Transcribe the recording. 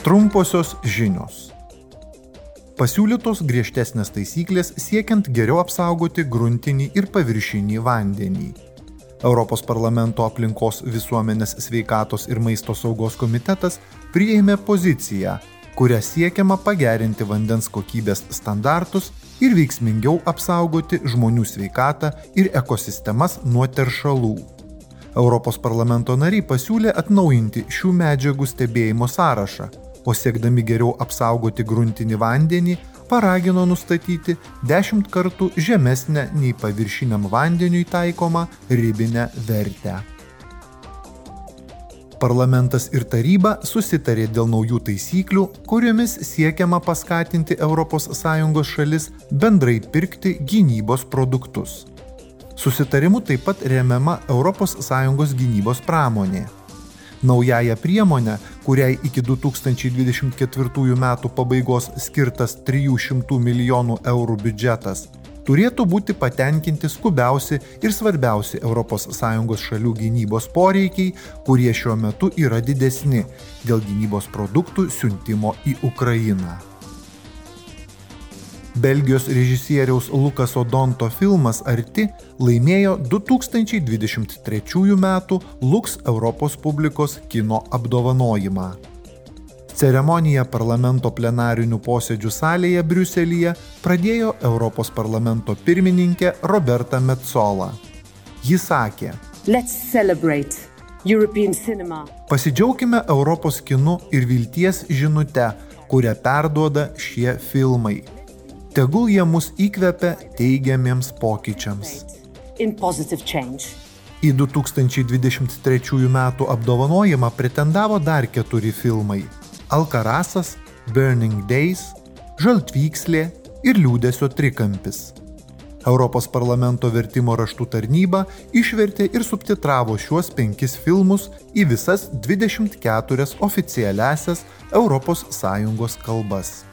Trumposios žinios. Pasiūlytos griežtesnės taisyklės siekiant geriau apsaugoti gruntinį ir paviršinį vandenį. Europos parlamento aplinkos visuomenės sveikatos ir maisto saugos komitetas priėmė poziciją, kuria siekiama pagerinti vandens kokybės standartus ir veiksmingiau apsaugoti žmonių sveikatą ir ekosistemas nuo teršalų. Europos parlamento nariai pasiūlė atnaujinti šių medžiagų stebėjimo sąrašą, o siekdami geriau apsaugoti gruntinį vandenį, paragino nustatyti 10 kartų žemesnę nei paviršiniam vandeniui taikomą ribinę vertę. Parlamentas ir taryba susitarė dėl naujų taisyklių, kuriomis siekiama paskatinti ES šalis bendrai pirkti gynybos produktus. Susitarimu taip pat remiama ES gynybos pramonė. Naująją priemonę, kuriai iki 2024 metų pabaigos skirtas 300 milijonų eurų biudžetas, turėtų būti patenkinti skubiausi ir svarbiausi ES šalių gynybos poreikiai, kurie šiuo metu yra didesni dėl gynybos produktų siuntimo į Ukrainą. Belgijos režisieriaus Lukaso Donto filmas Arti laimėjo 2023 m. Lux Europos publikos kino apdovanojimą. Ceremoniją parlamento plenarinių posėdžių salėje Briuselyje pradėjo Europos parlamento pirmininkė Roberta Metzola. Ji sakė, Pasidžiaugime Europos kinu ir vilties žinute, kurią perduoda šie filmai tegul jie mus įkvepia teigiamiems pokyčiams. Į 2023 m. apdovanojimą pretendavo dar keturi filmai - Alkarasas, Burning Days, Žaltvykslė ir Liūdėsio trikampis. Europos parlamento vertimo raštų tarnyba išvertė ir subtitravo šiuos penkis filmus į visas 24 oficialiasias ES kalbas.